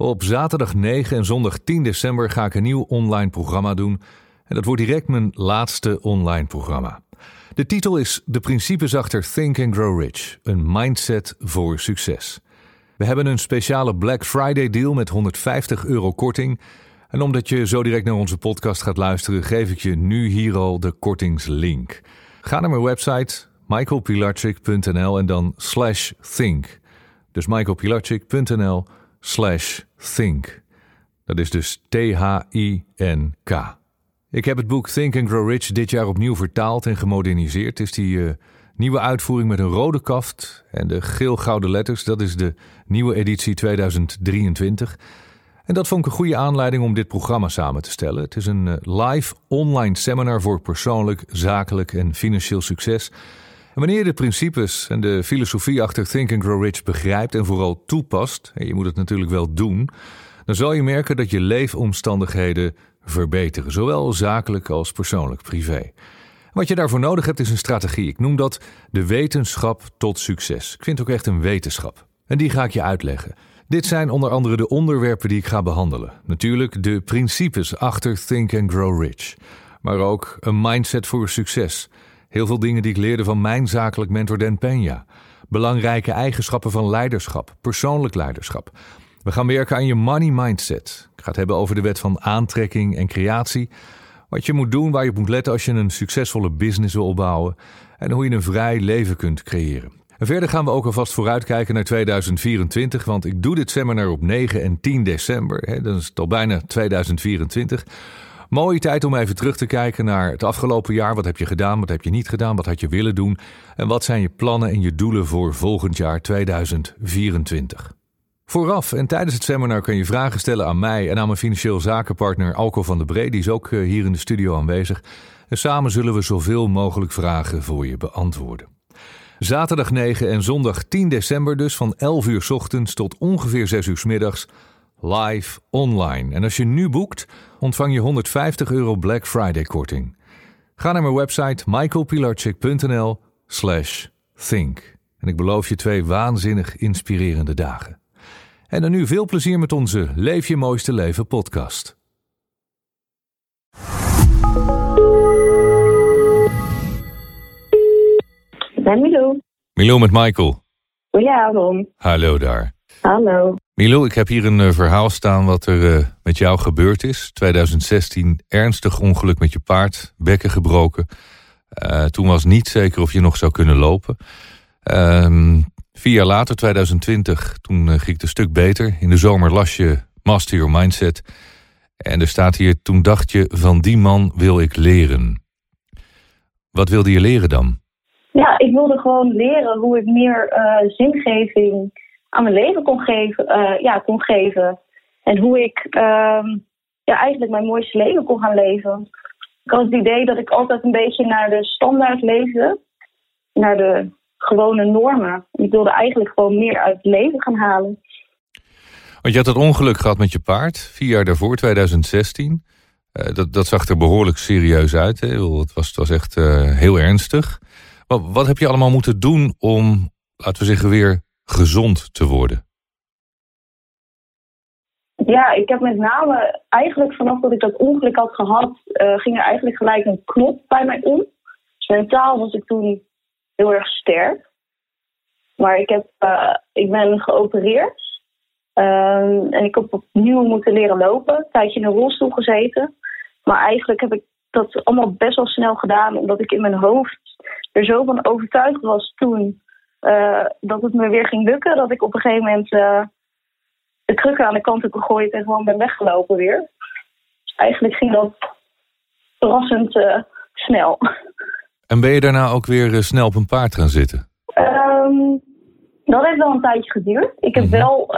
Op zaterdag 9 en zondag 10 december ga ik een nieuw online programma doen. En dat wordt direct mijn laatste online programma. De titel is De principes achter Think and Grow Rich: een mindset voor succes. We hebben een speciale Black Friday deal met 150 euro korting. En omdat je zo direct naar onze podcast gaat luisteren, geef ik je nu hier al de kortingslink. Ga naar mijn website michaelpilarchik.nl en dan slash think. Dus michaelpilarchik.nl slash think. Dat is dus T-H-I-N-K. Ik heb het boek Think and Grow Rich dit jaar opnieuw vertaald en gemoderniseerd. Het is die uh, nieuwe uitvoering met een rode kaft en de geel-gouden letters. Dat is de nieuwe editie 2023. En dat vond ik een goede aanleiding om dit programma samen te stellen. Het is een uh, live online seminar voor persoonlijk, zakelijk en financieel succes. Wanneer je de principes en de filosofie achter Think and Grow Rich begrijpt en vooral toepast, en je moet het natuurlijk wel doen, dan zal je merken dat je leefomstandigheden verbeteren, zowel zakelijk als persoonlijk, privé. Wat je daarvoor nodig hebt is een strategie. Ik noem dat de wetenschap tot succes. Ik vind het ook echt een wetenschap. En die ga ik je uitleggen. Dit zijn onder andere de onderwerpen die ik ga behandelen. Natuurlijk de principes achter Think and Grow Rich. Maar ook een mindset voor succes. Heel veel dingen die ik leerde van mijn zakelijk mentor Dan Peña. Belangrijke eigenschappen van leiderschap, persoonlijk leiderschap. We gaan werken aan je money mindset. Ik ga het hebben over de wet van aantrekking en creatie. Wat je moet doen, waar je op moet letten als je een succesvolle business wil opbouwen. En hoe je een vrij leven kunt creëren. En verder gaan we ook alvast vooruitkijken naar 2024, want ik doe dit seminar op 9 en 10 december. Hè, dan is het al bijna 2024. Mooie tijd om even terug te kijken naar het afgelopen jaar. Wat heb je gedaan, wat heb je niet gedaan, wat had je willen doen en wat zijn je plannen en je doelen voor volgend jaar 2024. Vooraf en tijdens het seminar kun je vragen stellen aan mij en aan mijn financieel zakenpartner Alco van der Bree. Die is ook eh, hier in de studio aanwezig. En samen zullen we zoveel mogelijk vragen voor je beantwoorden. Zaterdag 9 en zondag 10 december dus van 11 uur ochtends tot ongeveer 6 uur middags live online. En als je nu boekt, ontvang je 150 euro Black Friday korting. Ga naar mijn website michaelpilarchik.nl slash think. En ik beloof je twee waanzinnig inspirerende dagen. En dan nu veel plezier met onze Leef je mooiste leven podcast. Ben Milo. Milo met Michael. Goedenavond. Hallo daar. Hallo. Milo, ik heb hier een uh, verhaal staan wat er uh, met jou gebeurd is. 2016, ernstig ongeluk met je paard, bekken gebroken. Uh, toen was niet zeker of je nog zou kunnen lopen. Ehm, vier jaar later, 2020, toen ging het een stuk beter. In de zomer las je Master Your Mindset. En er staat hier, toen dacht je, van die man wil ik leren. Wat wilde je leren dan? Ja, ik wilde gewoon leren hoe ik meer zingeving aan mijn leven kon geven. Uh, ja, kon geven. En hoe ik uh, ja, eigenlijk mijn mooiste leven kon gaan leven. Ik had het idee dat ik altijd een beetje naar de standaard leefde. Naar de gewone normen. Ik wilde eigenlijk gewoon meer uit het leven gaan halen. Want je had het ongeluk gehad met je paard, vier jaar daarvoor, 2016. Uh, dat, dat zag er behoorlijk serieus uit. Hè? Het, was, het was echt uh, heel ernstig. Wat, wat heb je allemaal moeten doen om, laten we zeggen, weer gezond te worden? Ja, ik heb met name eigenlijk vanaf dat ik dat ongeluk had gehad, uh, ging er eigenlijk gelijk een knop bij mij om. Mentaal was ik toen heel erg sterk. Maar ik, heb, uh, ik ben geopereerd. Uh, en ik heb opnieuw moeten leren lopen. Een tijdje in een rolstoel gezeten. Maar eigenlijk heb ik dat allemaal best wel snel gedaan. Omdat ik in mijn hoofd er zo van overtuigd was toen uh, dat het me weer ging lukken. Dat ik op een gegeven moment uh, de krukken aan de kant heb gegooid en gewoon ben weggelopen weer. Dus eigenlijk ging dat verrassend uh, snel. En ben je daarna ook weer snel op een paard gaan zitten? Um, dat heeft wel een tijdje geduurd. Ik heb mm -hmm. wel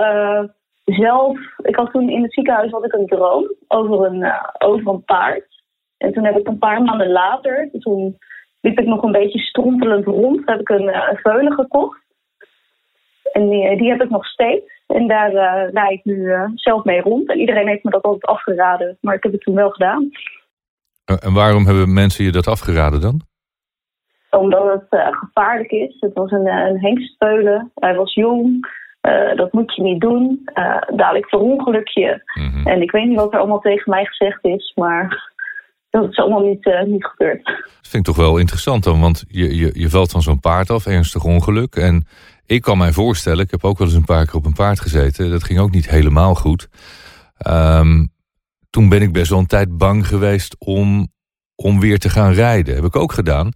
zelf, ik had toen in het ziekenhuis had ik een droom over een, over een paard. En toen heb ik een paar maanden later, toen liep ik nog een beetje strompelend rond. Heb ik een, uh, veulen gekocht. En die, die, heb ik nog steeds. En daar uh, rijd ik nu uh, zelf mee rond. En iedereen heeft me dat altijd afgeraden. Maar ik heb het toen wel gedaan. En waarom hebben mensen je dat afgeraden dan? Omdat het gevaarlijk is. Het was een, een hengstveulen. Hij was jong. dat moet je niet doen. dadelijk verongeluk je. Mhm. En ik weet niet wat er allemaal tegen mij gezegd is, maar dat is allemaal niet, niet gebeurd. Dat vind ik toch wel interessant dan, want je, je, je valt van zo'n paard af, ernstig ongeluk. En ik kan mij voorstellen, ik heb ook wel eens een paar keer op een paard gezeten. Dat ging ook niet helemaal goed. Ehm, toen ben ik best wel een tijd bang geweest om, om weer te gaan rijden. Heb ik ook gedaan.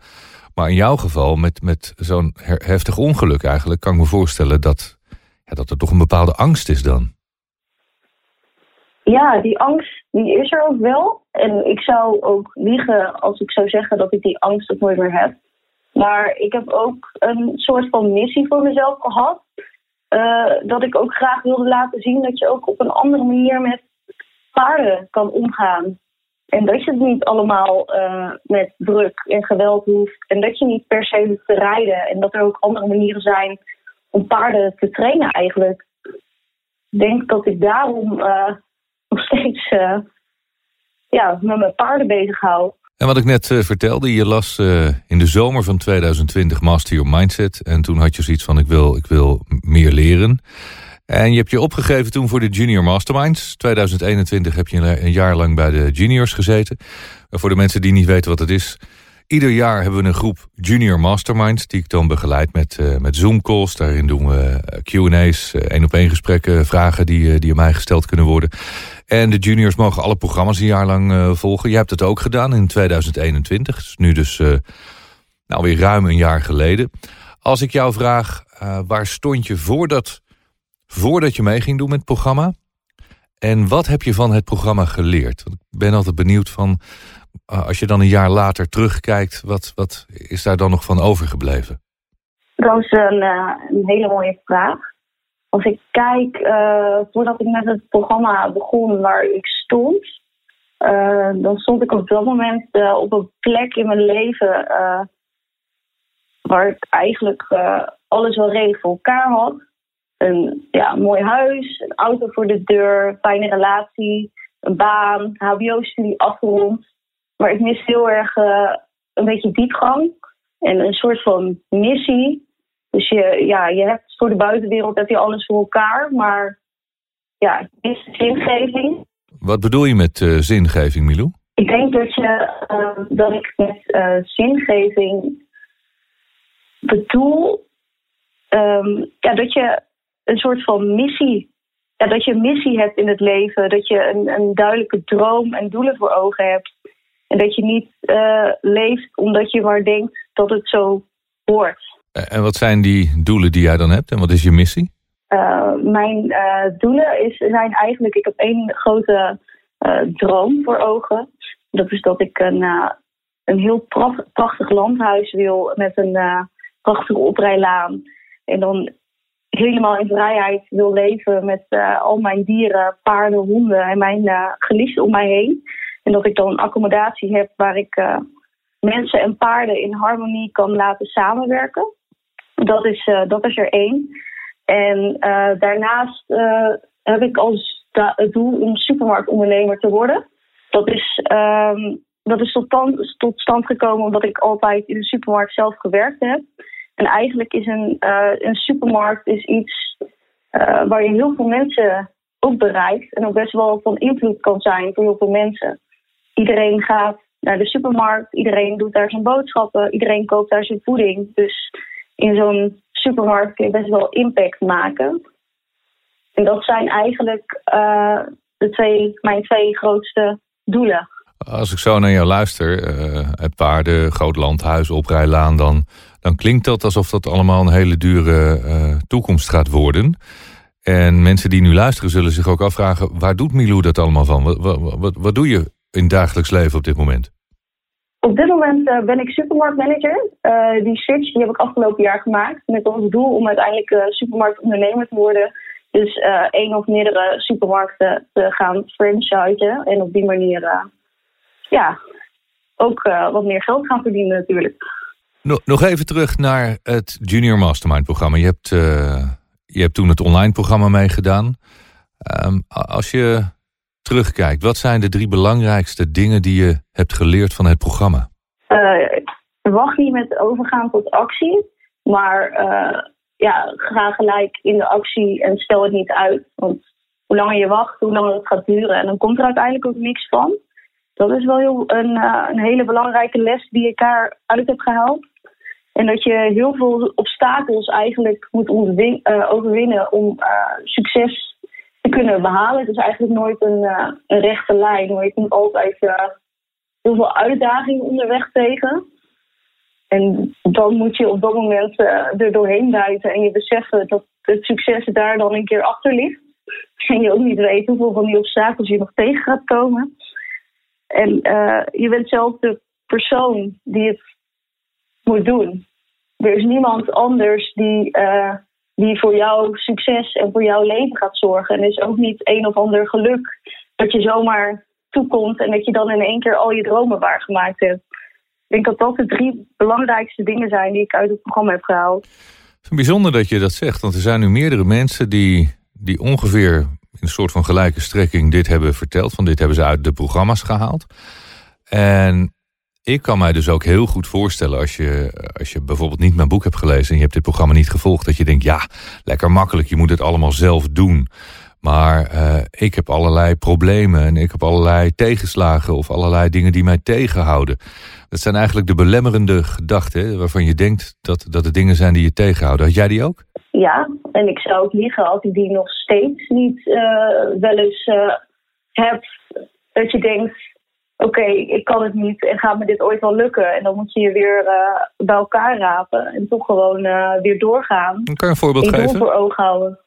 Maar in jouw geval, met, met zo'n heftig ongeluk eigenlijk, kan ik me voorstellen dat, ja, dat er toch een bepaalde angst is dan. Ja, die angst die is er ook wel. En ik zou ook liegen als ik zou zeggen dat ik die angst ook nooit meer heb. Maar ik heb ook een soort van missie voor mezelf gehad. eh, dat ik ook graag wilde laten zien dat je ook op een andere manier met paarden kan omgaan. En dat je het niet allemaal eh, met druk en geweld hoeft. En dat je niet per se hoeft te rijden. En dat er ook andere manieren zijn om paarden te trainen eigenlijk. Ik denk dat ik daarom eh, nog steeds eh, ja, met mijn paarden bezig hou. En wat ik net eh, vertelde, je las eh, in de zomer van 2020 Master Your Mindset. En toen had je zoiets van, ik wil, ik wil meer leren. En je hebt je opgegeven toen voor de Junior Masterminds. 2021 heb je een, jaar lang bij de juniors gezeten. En voor de mensen die niet weten wat het is... Ieder jaar hebben we een groep junior masterminds... die ik dan begeleid met, eh, met Zoom-calls. Daarin doen we eh, Q&A's, eh, één-op-één gesprekken... vragen die, eh, die aan mij gesteld kunnen worden. En de juniors mogen alle programma's een jaar lang eh, volgen. Jij hebt het ook gedaan in 2021. Dat is nu dus eh nou weer ruim een jaar geleden. Als ik jou vraag, eh, waar stond je voordat, voordat je mee ging doen met het programma? En wat heb je van het programma geleerd? Want ik ben altijd benieuwd van, eh, als je dan een jaar later terugkijkt, wat, wat is daar dan nog van overgebleven? Dat is een, eh, een hele mooie vraag. Als ik kijk, eh, voordat ik met het programma begon waar ik stond, eh, dan stond ik op dat moment eh, op een plek in mijn leven eh, waar ik eigenlijk eh, alles wel redelijk voor elkaar had. Een ja, mooi huis, een auto voor de deur, fijne relatie, een baan, HBO-studie afgerond. Maar ik mis heel erg eh, een beetje diepgang en een soort van missie. Dus je, ja, je hebt voor de buitenwereld heb je alles voor elkaar, maar ja, het is zingeving. Wat bedoel je met eh, zingeving, Milou? Ik denk dat, je, eh, dat ik met eh, zingeving bedoel ehm, ja, dat je een soort van missie, ja, dat je een missie hebt in het leven, dat je een, een duidelijke droom en doelen voor ogen hebt. En dat je niet eh, leeft omdat je maar denkt dat het zo hoort. Eh, En wat zijn die doelen die jij dan hebt? En wat is je missie? Uh, mijn uh, doelen is, zijn eigenlijk, ik heb één grote uh, droom voor ogen. Dat is dat ik een, uh, een heel prachtig, prachtig landhuis wil met een uh, prachtige oprijlaan. En dan helemaal in vrijheid wil leven met uh, al mijn dieren, paarden, honden en mijn uh, geliefden om mij heen. En dat ik dan een accommodatie heb waar ik uh, mensen en paarden in harmonie kan laten samenwerken. Dat is, uh, dat is er één. En uh, daarnaast heb ik als doel om supermarktondernemer te worden. Dat is, um, dat is tot, tot, stand gekomen omdat ik altijd in de supermarkt zelf gewerkt heb. En eigenlijk is een, een supermarkt is iets waar je heel veel mensen ook bereikt. En ook best wel van invloed kan zijn voor heel veel mensen. Iedereen gaat naar de supermarkt, iedereen doet daar zijn boodschappen, iedereen koopt daar zijn voeding. Dus in zo'n supermarkt kun je best wel impact maken. En dat zijn eigenlijk uh, de twee, mijn twee grootste doelen. Als ik zo naar jou luister, uh, het paarden, groot landhuis, oprijlaan, dan, dan klinkt dat alsof dat allemaal een hele dure uh, toekomst gaat worden. En mensen die nu luisteren zullen zich ook afvragen, waar doet Milou dat allemaal van? Wat, wat, wat, wat doe je in dagelijks leven op dit moment? Op dit moment uh, ben ik supermarktmanager. Uh, die switch die heb ik afgelopen jaar gemaakt met als doel om uiteindelijk uh, supermarktondernemer te worden. Dus één of meerdere supermarkten te gaan franchisen en op die manier ja, ook wat meer geld gaan verdienen natuurlijk. Nog even terug naar het Junior Mastermind programma. Je hebt, je hebt toen het online programma meegedaan. Um, als je terugkijkt, wat zijn de drie belangrijkste dingen die je hebt geleerd van het programma? Uh, wacht niet met overgaan tot actie, maar uh, ja, ga gelijk in de actie en stel het niet uit. Want hoe langer je wacht, hoe langer het gaat duren. En dan komt er uiteindelijk ook niks van. Dat is wel heel, een, uh, een hele belangrijke les die ik daaruit heb gehaald. En dat je heel veel obstakels eigenlijk moet overwinnen om succes kunnen behalen. Het is eigenlijk nooit een, een rechte lijn. Maar je komt altijd heel veel uitdagingen onderweg tegen. En dan moet je op dat moment er doorheen duiken en je beseffen dat het succes daar dan een keer achter ligt. En je ook niet weet hoeveel van die obstakels je nog tegen gaat komen. En je bent zelf de persoon die het moet doen. Er is niemand anders die, die voor jouw succes en voor jouw leven gaat zorgen. En is ook niet een of ander geluk dat je zomaar toekomt en dat je dan in één keer al je dromen waargemaakt hebt. Ik denk dat dat de drie belangrijkste dingen zijn die ik uit het programma heb gehaald. Het is bijzonder dat je dat zegt, want er zijn nu meerdere mensen die, die ongeveer in een soort van gelijke strekking dit hebben verteld. Van dit hebben ze uit de programma's gehaald. En ik kan mij dus ook heel goed voorstellen als je, als je bijvoorbeeld niet mijn boek hebt gelezen en je hebt dit programma niet gevolgd, dat je denkt, ja, lekker makkelijk, je moet het allemaal zelf doen. Maar uh, ik heb allerlei problemen en ik heb allerlei tegenslagen of allerlei dingen die mij tegenhouden. Dat zijn eigenlijk de belemmerende gedachten waarvan je denkt dat, dat het dingen zijn die je tegenhouden. Had jij die ook? Ja, en ik zou ook liegen als ik die nog steeds niet uh, wel eens uh, heb. Dat je denkt, oké, okay, ik kan het niet en gaat me dit ooit wel lukken? En dan moet je je weer uh, bij elkaar rapen en toch gewoon weer doorgaan. Kan je een voorbeeld geven? doel voor ogen houden.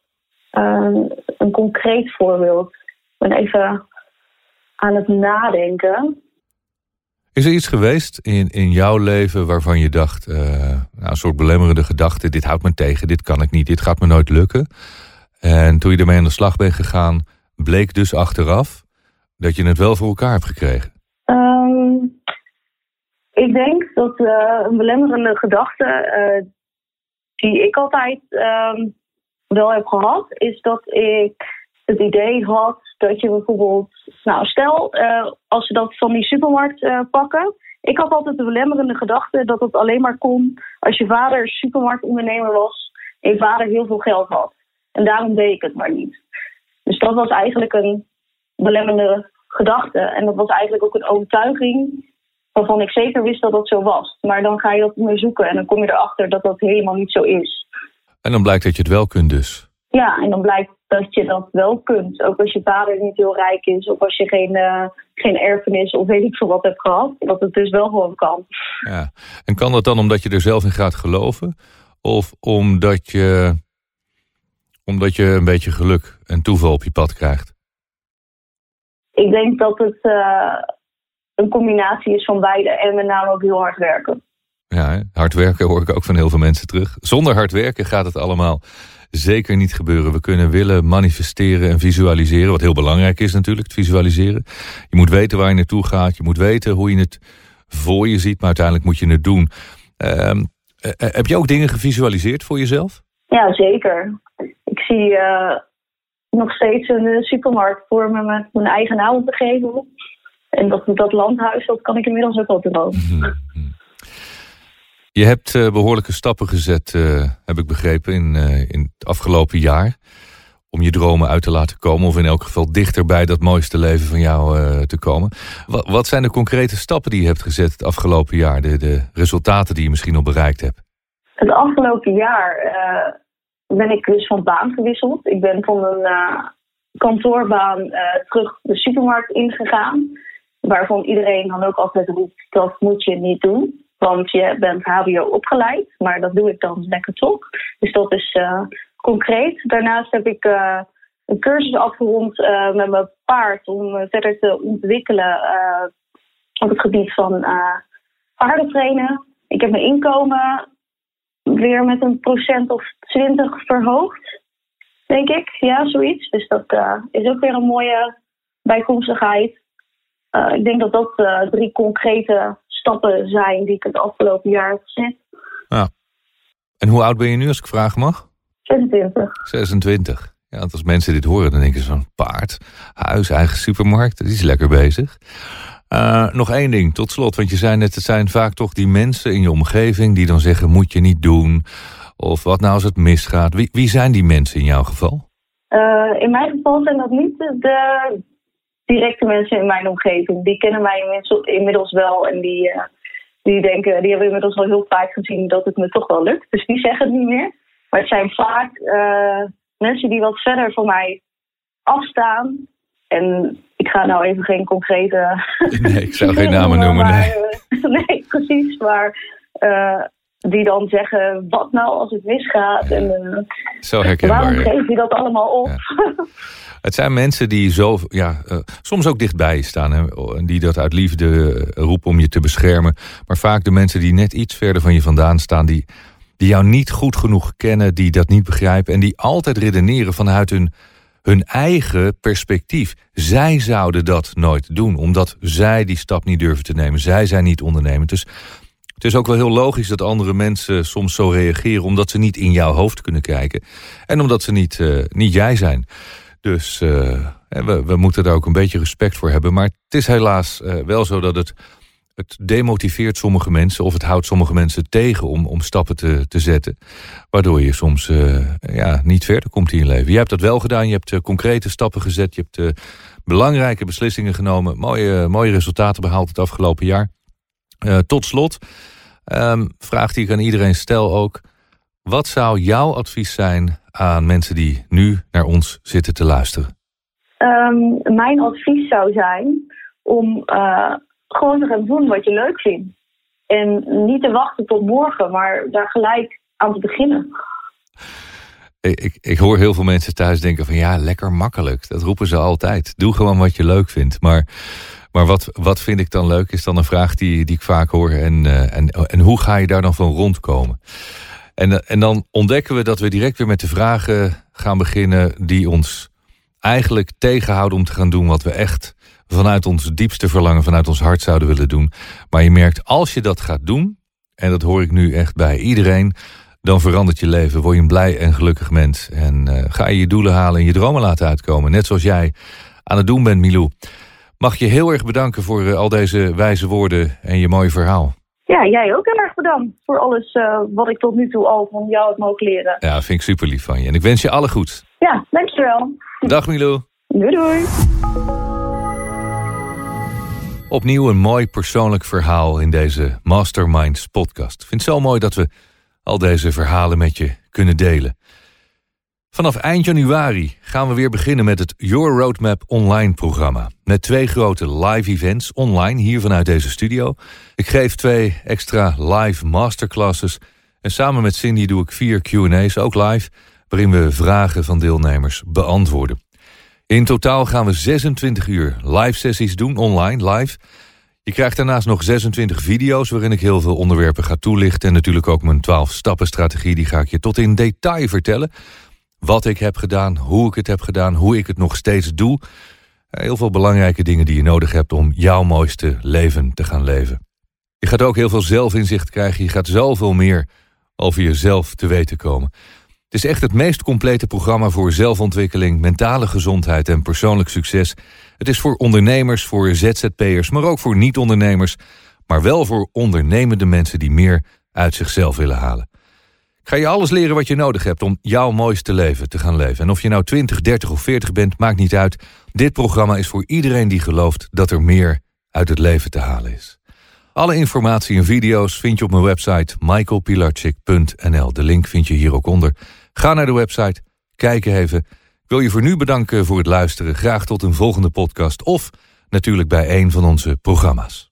een concreet voorbeeld. Ik ben even aan het nadenken. Is er iets geweest in, in jouw leven waarvan je dacht, uh, nou, een soort belemmerende gedachte, dit houdt me tegen, dit kan ik niet, dit gaat me nooit lukken. En toen je ermee aan de slag bent gegaan, bleek dus achteraf dat je het wel voor elkaar hebt gekregen? Um, ik denk dat uh, een belemmerende gedachte uh, die ik altijd um, wel heb gehad, is dat ik het idee had dat je bijvoorbeeld, nou stel uh, als ze dat van die supermarkt pakken. Ik had altijd de belemmerende gedachte dat het alleen maar kon als je vader supermarktondernemer was en je vader heel veel geld had. En daarom deed ik het maar niet. Dus dat was eigenlijk een belemmerende gedachte. En dat was eigenlijk ook een overtuiging waarvan ik zeker wist dat dat zo was. Maar dan ga je dat onderzoeken en dan kom je erachter dat dat helemaal niet zo is. En dan blijkt dat je het wel kunt dus. Ja, en dan blijkt dat je dat wel kunt. Ook als je vader niet heel rijk is of als je geen, uh, geen erfenis of weet ik veel wat hebt gehad. Dat het dus wel gewoon kan. Ja. En kan dat dan omdat je er zelf in gaat geloven? Of omdat je, omdat je een beetje geluk en toeval op je pad krijgt? Ik denk dat het uh, een combinatie is van beide en met name ook heel hard werken. Ja, hard werken hoor ik ook van heel veel mensen terug. Zonder hard werken gaat het allemaal zeker niet gebeuren. We kunnen willen manifesteren en visualiseren, wat heel belangrijk is natuurlijk, het visualiseren. Je moet weten waar je naartoe gaat, je moet weten hoe je het voor je ziet, maar uiteindelijk moet je het doen. Uh, heb je ook dingen gevisualiseerd voor jezelf? Ja, zeker. Ik zie uh, nog steeds een supermarkt voor me met mijn eigen naam op de gevel. En dat, dat landhuis, dat kan ik inmiddels ook wel dromen. Je hebt uh, behoorlijke stappen gezet, uh, heb ik begrepen, in, uh, in het afgelopen jaar. Om je dromen uit te laten komen, of in elk geval dichter bij dat mooiste leven van jou te komen. Wat, wat, zijn de concrete stappen die je hebt gezet het afgelopen jaar? De, de resultaten die je misschien al bereikt hebt? Het afgelopen jaar ben ik dus van baan gewisseld. Ik ben van een kantoorbaan terug de supermarkt ingegaan. Waarvan iedereen dan ook altijd roept, dat moet je niet doen. Want je bent HBO opgeleid, maar dat doe ik dan lekker toch. Dus dat is uh, concreet. Daarnaast heb ik uh, een cursus afgerond uh, met mijn paard om verder te ontwikkelen op het gebied van paardentrainen. Ik heb mijn inkomen weer met een procent of twintig verhoogd, denk ik. Ja, zoiets. Dus dat is ook weer een mooie bijkomstigheid. ik denk dat dat drie concrete stappen zijn die ik het afgelopen jaar heb gezet. Ja. En hoe oud ben je nu, als ik vragen mag? 26. 26. Ja, want als mensen dit horen, dan denken ze van paard, huis, eigen supermarkt, die is lekker bezig. Uh, nog één ding, tot slot, want je zei net, het zijn vaak toch die mensen in je omgeving die dan zeggen, moet je niet doen. Of wat nou als het misgaat? Wie, wie zijn die mensen in jouw geval? Uh, in mijn geval zijn dat niet de directe mensen in mijn omgeving. Die kennen mij inmiddels wel en die, uh, die denken, die hebben inmiddels al heel vaak gezien dat het me toch wel lukt. Dus die zeggen het niet meer. Maar het zijn vaak mensen die wat verder van mij afstaan. En ik ga nou even geen concrete. Nee, ik zou geen namen noemen. nee. nee, precies. Maar die dan zeggen, wat nou als het misgaat? En, uh, zo herkenbaar. Waarom geef je dat allemaal op? Ja. Het zijn mensen die zo, ja, uh, soms ook dichtbij je staan. Hè, die dat uit liefde roepen om je te beschermen. Maar vaak de mensen die net iets verder van je vandaan staan. Die, die jou niet goed genoeg kennen. Die dat niet begrijpen. En die altijd redeneren vanuit hun, hun eigen perspectief. Zij zouden dat nooit doen. Omdat zij die stap niet durven te nemen. Zij zijn niet ondernemend. Dus het is ook wel heel logisch dat andere mensen soms zo reageren... omdat ze niet in jouw hoofd kunnen kijken. En omdat ze niet, uh, niet jij zijn. Dus uh, we, we moeten daar ook een beetje respect voor hebben. Maar het is helaas uh, wel zo dat het, het demotiveert sommige mensen... of het houdt sommige mensen tegen om, om stappen te, te zetten. Waardoor je soms ja, niet verder komt in je leven. Je hebt dat wel gedaan, je hebt concrete stappen gezet... je hebt belangrijke beslissingen genomen... Mooie, mooie resultaten behaald het afgelopen jaar... Tot slot, um, vraag die ik aan iedereen stel ook. Wat zou jouw advies zijn aan mensen die nu naar ons zitten te luisteren? Um, mijn advies zou zijn om gewoon te gaan doen wat je leuk vindt. En niet te wachten tot morgen, maar daar gelijk aan te beginnen. Ik, ik, hoor heel veel mensen thuis denken van ja, lekker makkelijk. Dat roepen ze altijd. Doe gewoon wat je leuk vindt. Maar maar wat, wat vind ik dan leuk, is dan een vraag die, die ik vaak hoor. En, uh, en, en hoe ga je daar dan van rondkomen? En, uh, en dan ontdekken we dat we direct weer met de vragen gaan beginnen... die ons eigenlijk tegenhouden om te gaan doen wat we echt... vanuit ons diepste verlangen, vanuit ons hart zouden willen doen. Maar je merkt, als je dat gaat doen... en dat hoor ik nu echt bij iedereen... dan verandert je leven, word je een blij en gelukkig mens. En uh, ga je je doelen halen en je dromen laten uitkomen. Net zoals jij aan het doen bent, Milou. Mag je heel erg bedanken voor uh, al deze wijze woorden en je mooie verhaal. Ja, jij ook heel erg bedankt voor alles uh, wat ik tot nu toe al van jou heb mogen leren. Ja, vind ik super lief van je. En ik wens je alle goed. Ja, dankjewel. Dag Milou. Doei doei. Opnieuw een mooi persoonlijk verhaal in deze Masterminds podcast. Ik vind het zo mooi dat we al deze verhalen met je kunnen delen. Vanaf eind januari gaan we weer beginnen met het Your Roadmap online programma. Met twee grote live events online hier vanuit deze studio. Ik geef twee extra live masterclasses. En samen met Cindy doe ik vier Q&A's, ook live, waarin we vragen van deelnemers beantwoorden. In totaal gaan we 26 uur live sessies doen, online, live. Je krijgt daarnaast nog 26 video's waarin ik heel veel onderwerpen ga toelichten. En natuurlijk ook mijn 12 stappen strategie, die ga ik je tot in detail vertellen wat ik heb gedaan, hoe ik het heb gedaan, hoe ik het nog steeds doe. Heel veel belangrijke dingen die je nodig hebt om jouw mooiste leven te gaan leven. Je gaat ook heel veel zelfinzicht krijgen. Je gaat zoveel meer over jezelf te weten komen. Het is echt het meest complete programma voor zelfontwikkeling, mentale gezondheid en persoonlijk succes. Het is voor ondernemers, voor ZZP'ers, maar ook voor niet-ondernemers. Maar wel voor ondernemende mensen die meer uit zichzelf willen halen. Ga je alles leren wat je nodig hebt om jouw mooiste leven te gaan leven. En of je nou 20, 30 of 40 bent, maakt niet uit. Dit programma is voor iedereen die gelooft dat er meer uit het leven te halen is. Alle informatie en video's vind je op mijn website michaelpilarchik.nl. De link vind je hier ook onder. Ga naar de website, kijk even. Ik wil je voor nu bedanken voor het luisteren. Graag tot een volgende podcast of natuurlijk bij een van onze programma's.